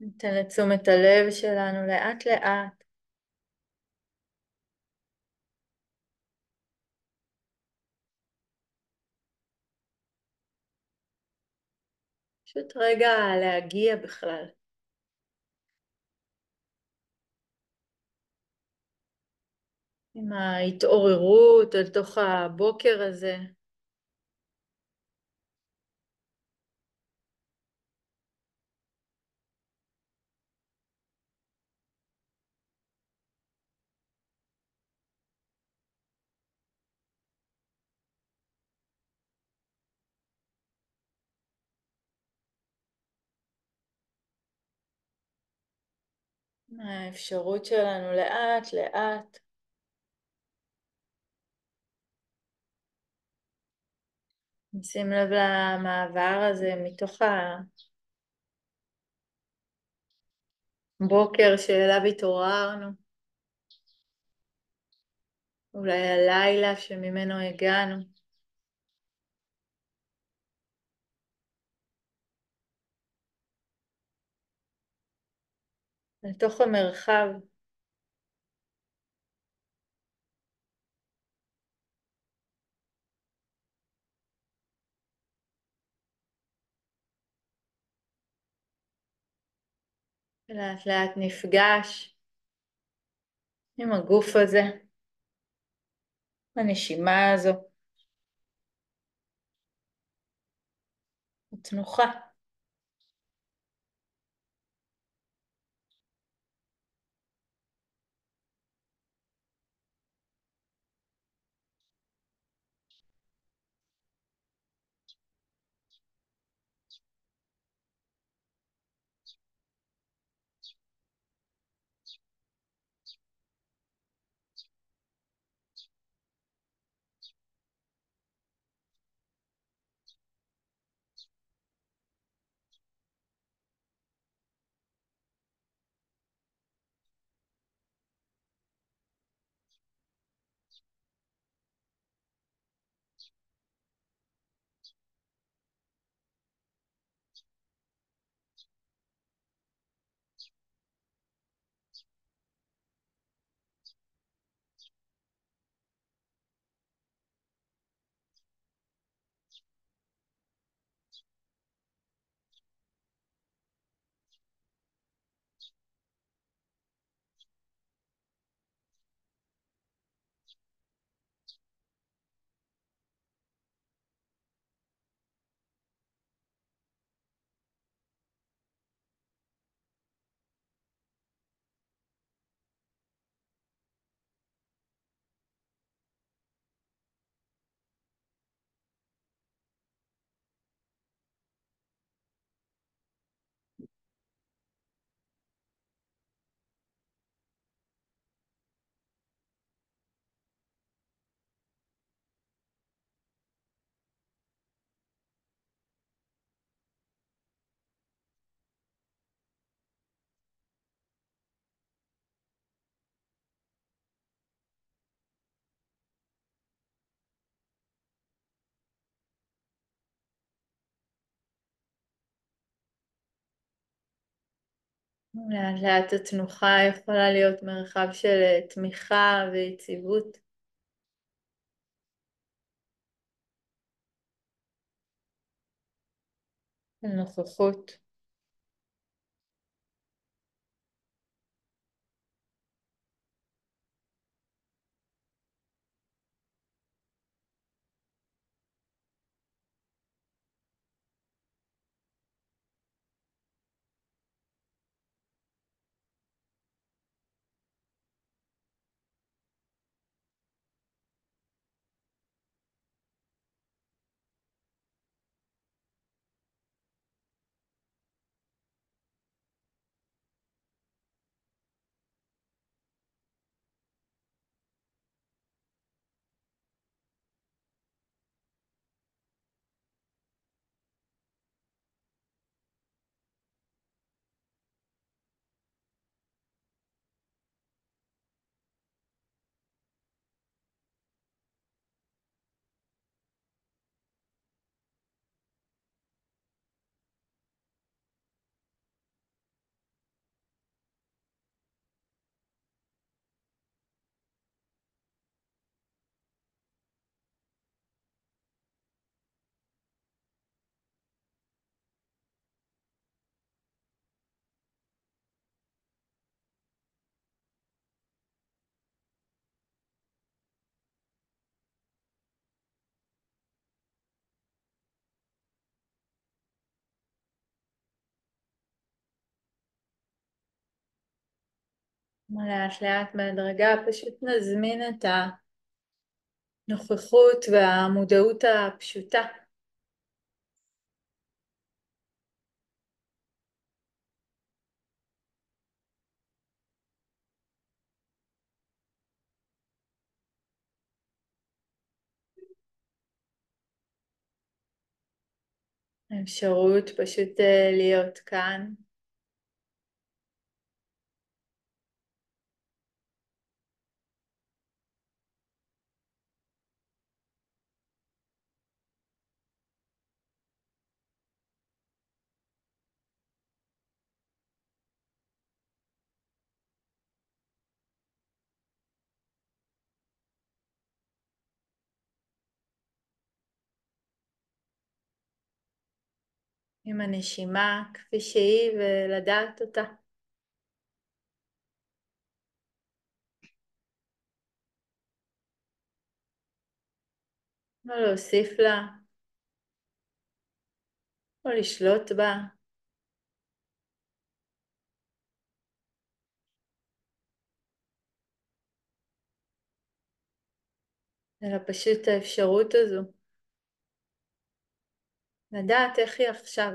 ניתן את תשומת הלב שלנו לאט לאט. פשוט רגע להגיע בכלל. עם ההתעוררות אל תוך הבוקר הזה. האפשרות שלנו לאט לאט נשים לב למעבר הזה מתוך הבוקר שאליו התעוררנו, אולי הלילה שממנו הגענו. לתוך המרחב. לאט לאט נפגש עם הגוף הזה, הנשימה הזו, התנוחה. לאט לאט התנוחה יכולה להיות מרחב של אה, תמיכה ויציבות. נוכחות. לאט לאט בהדרגה פשוט נזמין את הנוכחות והמודעות הפשוטה. האפשרות פשוט אה, להיות כאן. עם הנשימה כפי שהיא ולדעת אותה. לא להוסיף לה, לא לשלוט בה. אלא פשוט האפשרות הזו. לדעת איך היא עכשיו.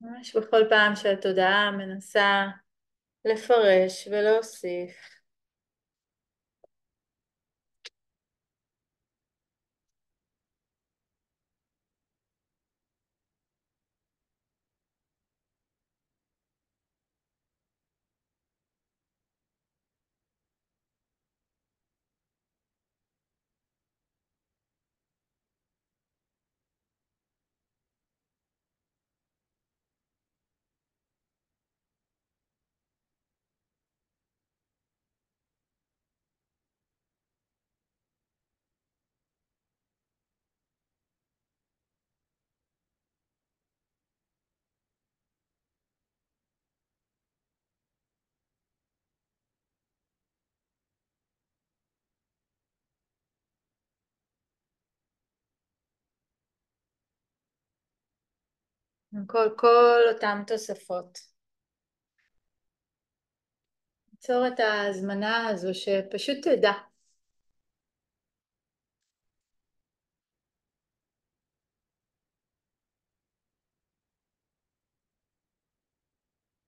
ממש בכל פעם שהתודעה מנסה לפרש ולהוסיף. כל, כל אותן תוספות. ליצור את ההזמנה הזו שפשוט תדע.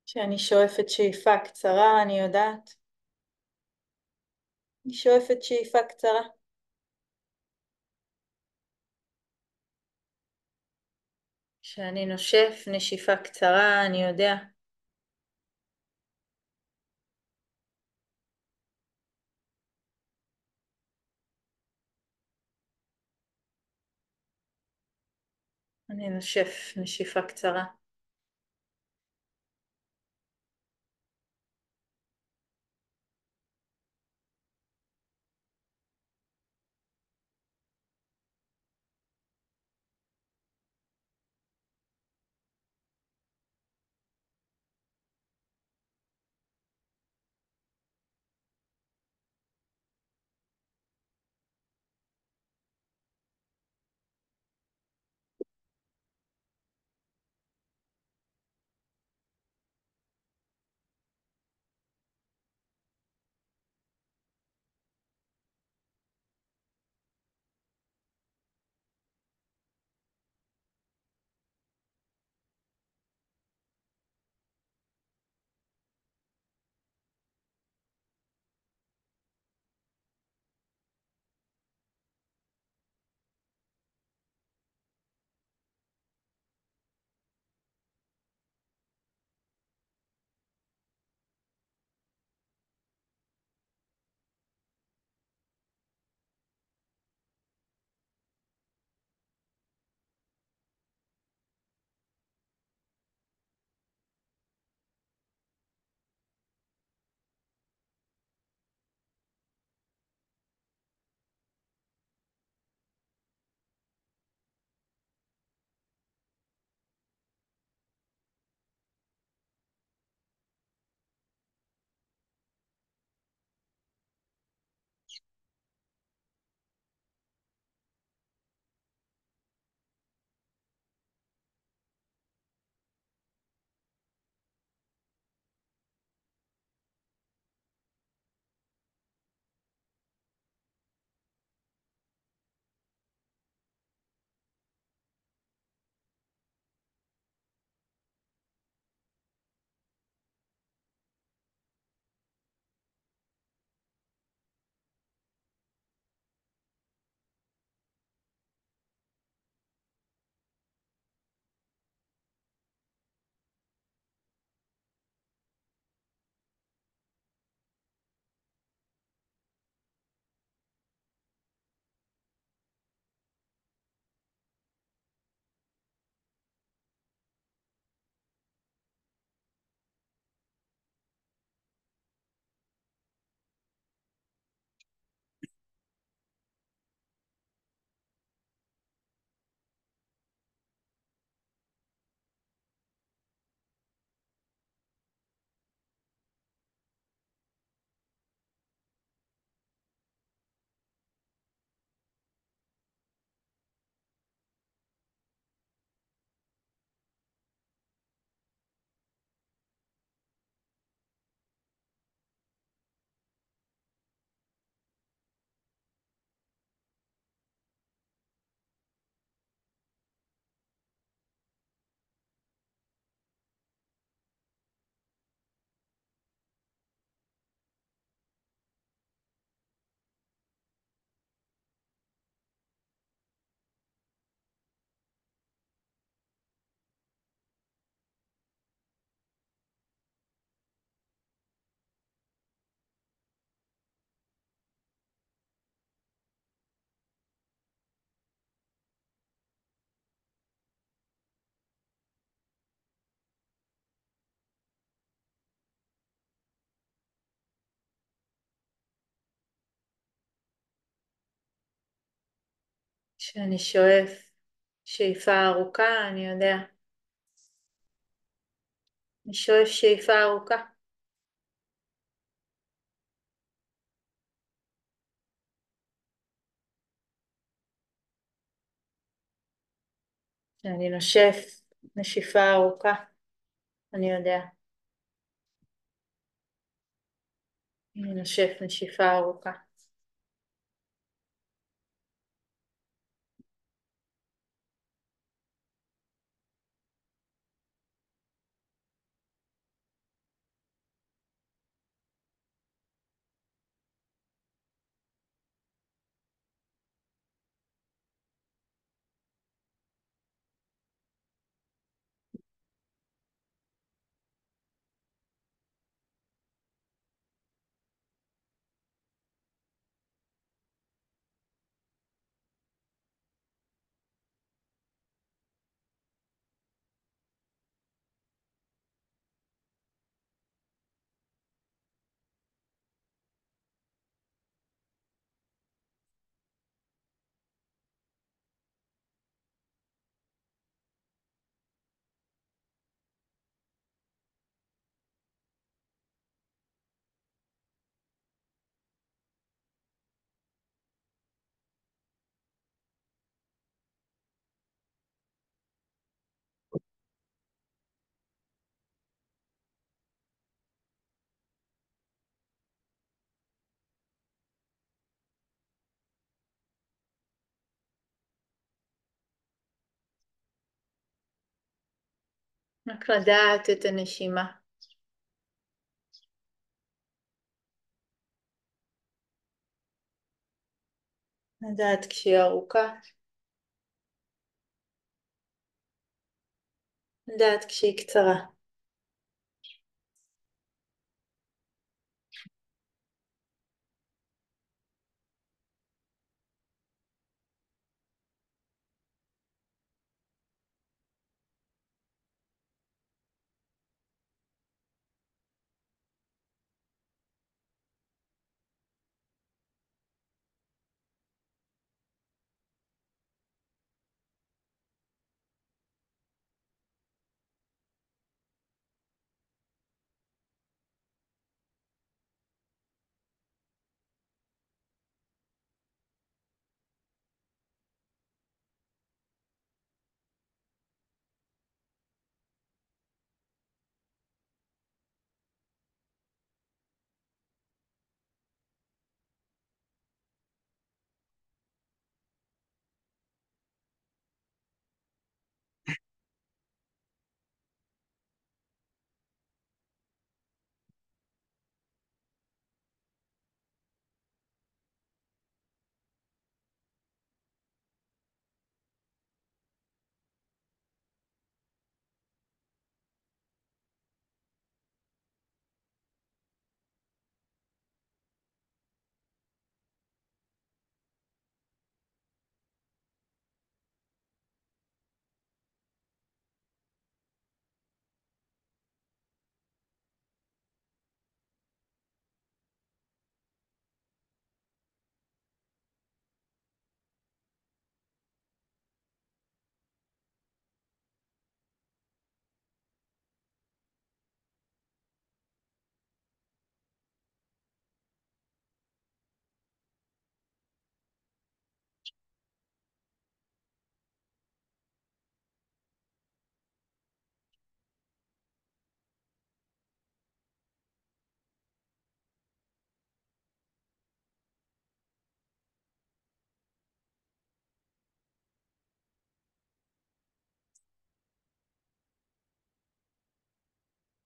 כשאני שואפת שאיפה קצרה, אני יודעת. אני שואפת שאיפה קצרה. כשאני נושף נשיפה קצרה, אני יודע. אני נושף נשיפה קצרה. כשאני שואף שאיפה ארוכה, אני יודע. אני שואף שאיפה ארוכה. כשאני נושף נשיפה ארוכה, אני יודע. אני נושף נשיפה ארוכה. רק לדעת את הנשימה. לדעת כשהיא ארוכה. לדעת כשהיא קצרה.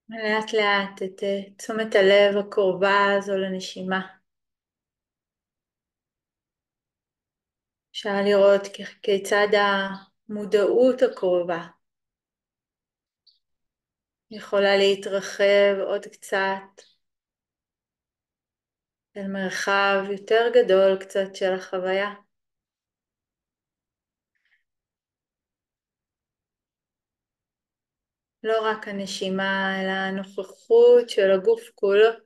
לאט לאט את אה, תשומת הלב הקרובה הזו לנשימה. אפשר לראות כיצד המודעות הקרובה יכולה להתרחב עוד קצת אל מרחב יותר גדול קצת של החוויה. לא רק הנשימה, אלא הנוכחות של הגוף כולו.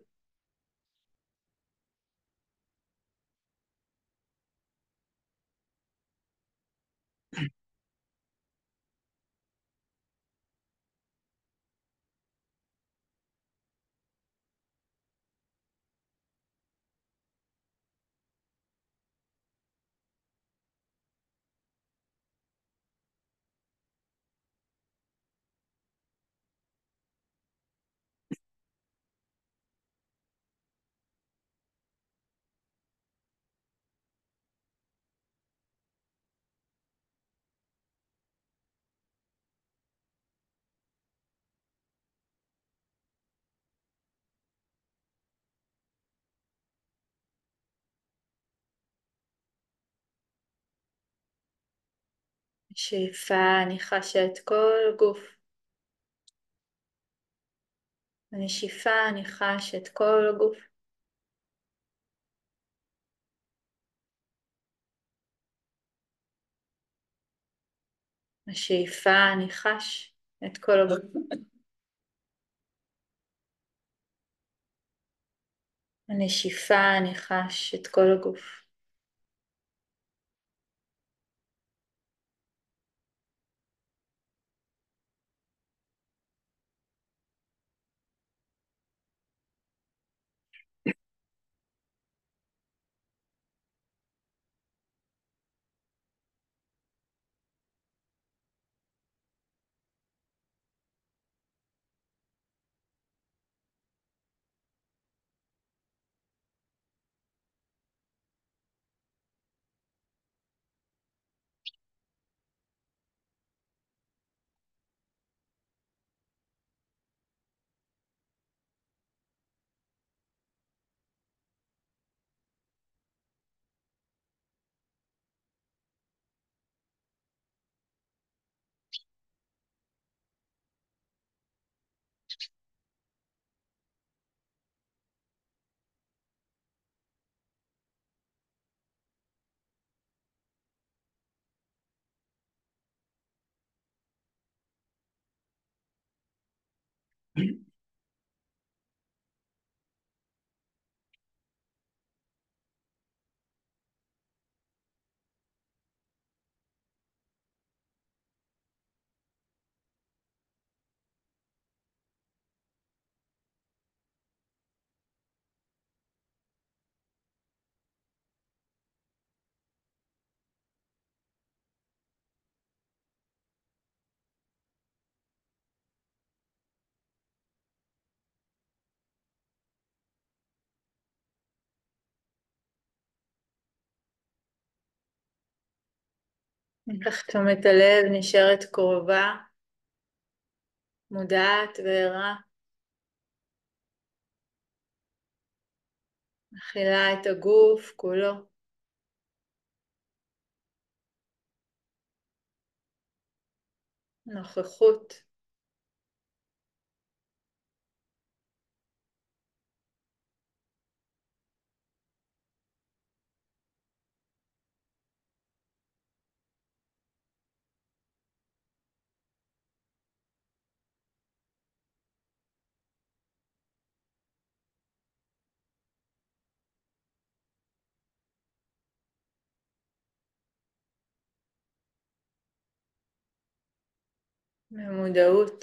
בשאיפה אני חשה את כל הגוף. בנשיפה אני חש את כל הגוף. בשאיפה אני חש את כל הגוף. בנשיפה אני חש את כל הגוף. ניקח תשומת הלב נשארת קרובה, מודעת וערה. מכילה את הגוף כולו. נוכחות. Mahmoud Daoud?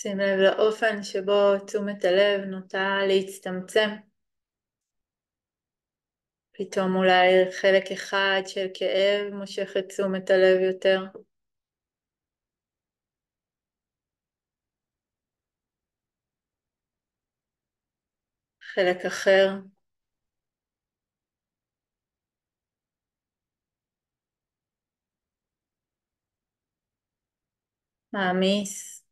שים לב לאופן שבו תשומת הלב נוטה להצטמצם. פתאום אולי חלק אחד של כאב מושך את תשומת הלב יותר. חלק אחר. מעמיס.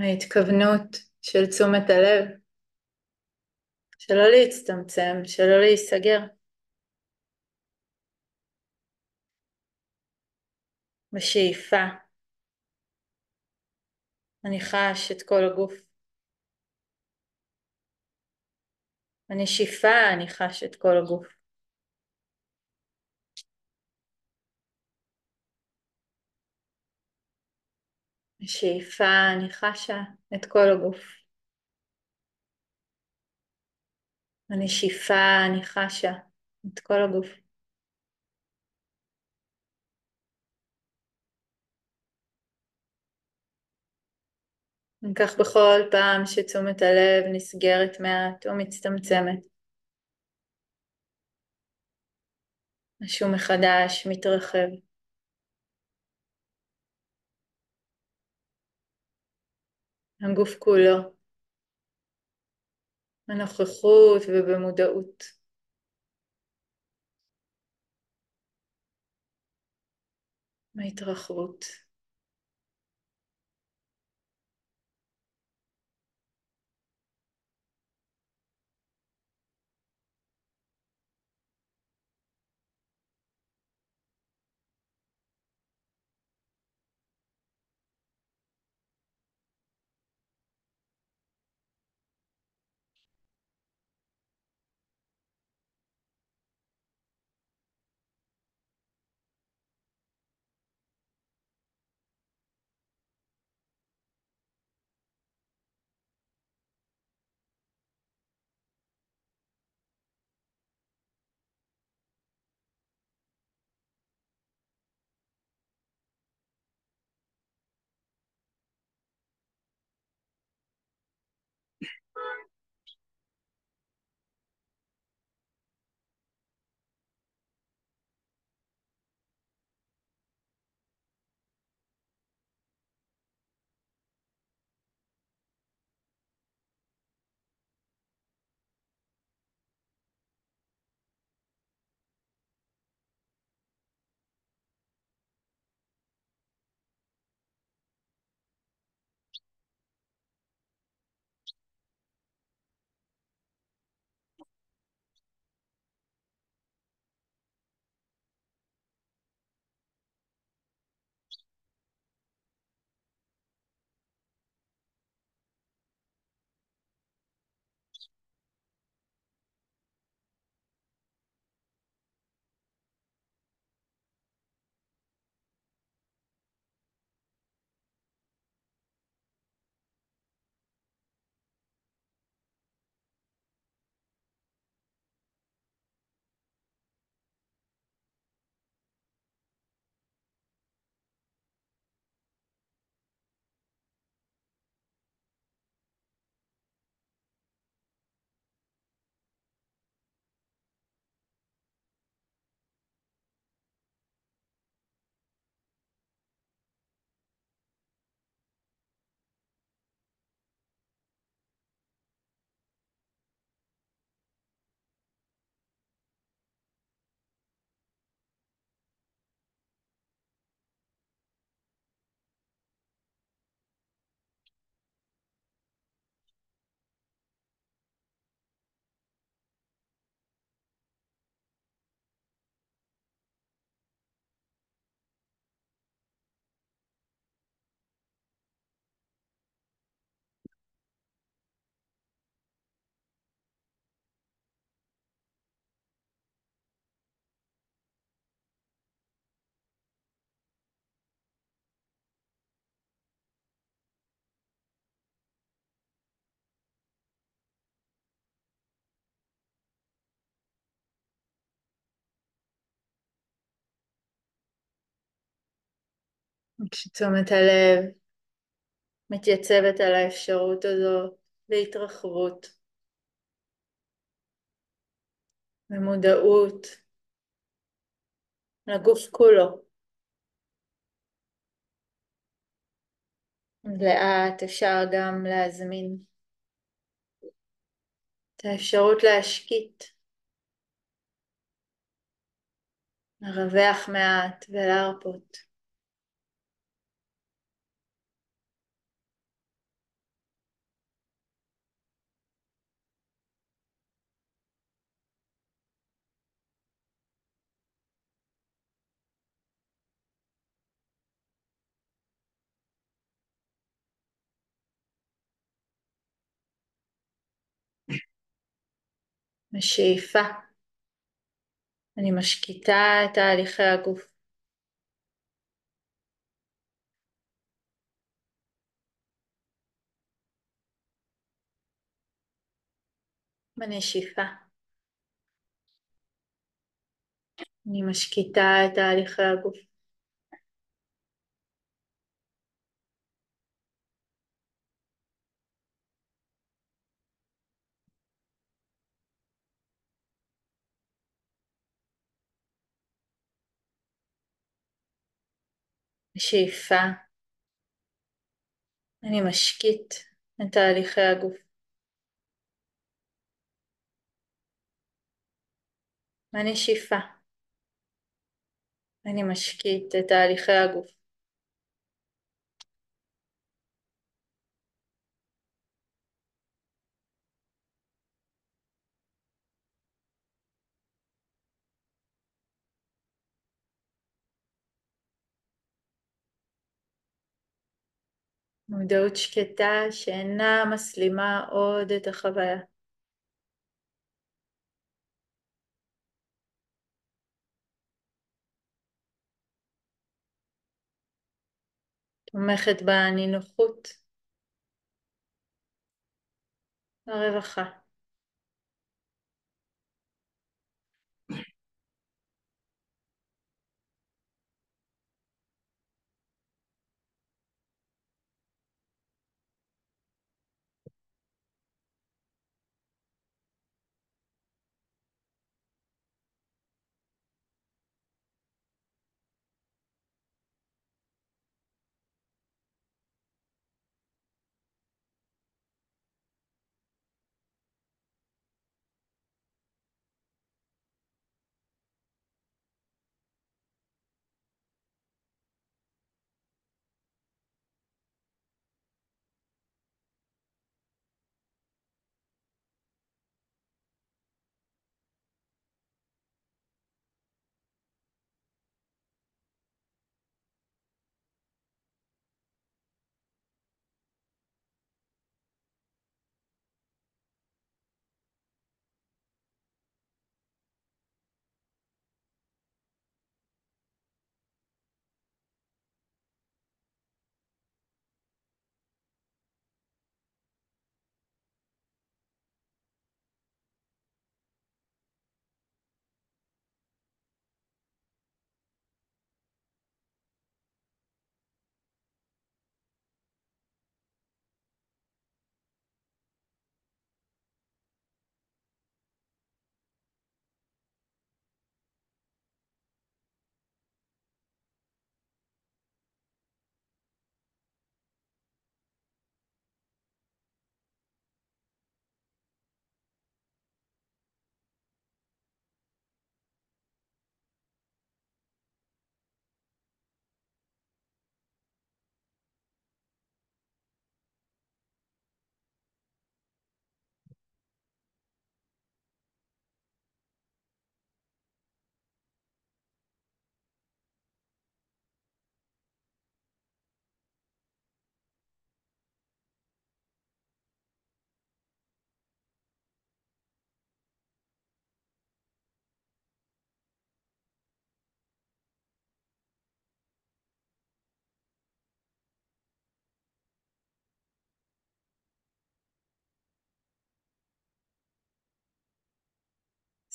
ההתכוונות של תשומת הלב, שלא להצטמצם, שלא להיסגר. בשאיפה אני חש את כל הגוף. בנשיפה אני חש את כל הגוף. בשאיפה אני חשה את כל הגוף. בנשיפה אני חשה את כל הגוף. וכך בכל פעם שתשומת הלב נסגרת מעט או מצטמצמת. משהו מחדש מתרחב. הגוף כולו, בנוכחות ובמודעות. בהתרחבות. כשתשומת הלב מתייצבת על האפשרות הזאת להתרחבות ומודעות לגוף כולו. לאט אפשר גם להזמין את האפשרות להשקיט, לרווח מעט ולהרפות. משאיפה. אני משקיטה את תהליכי הגוף. בנשיפה. אני משקיטה את תהליכי הגוף. בשאיפה אני משקיט את תהליכי הגוף. בנשיפה אני משקיט את תהליכי הגוף. מודעות שקטה שאינה מסלימה עוד את החוויה. תומכת בנינוחות, הרווחה.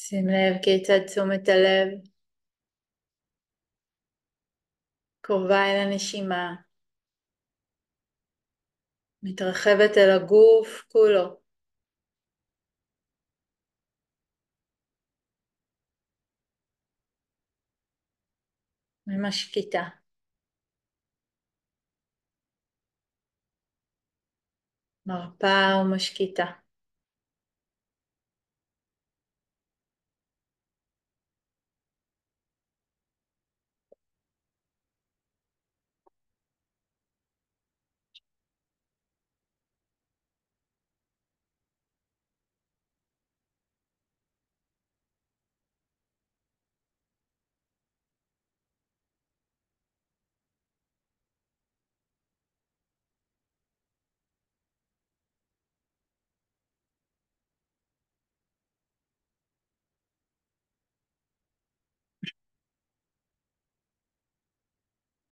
שים לב כיצד תשומת הלב קרובה אל הנשימה, מתרחבת אל הגוף כולו. ומשקיטה. מרפה ומשקיטה.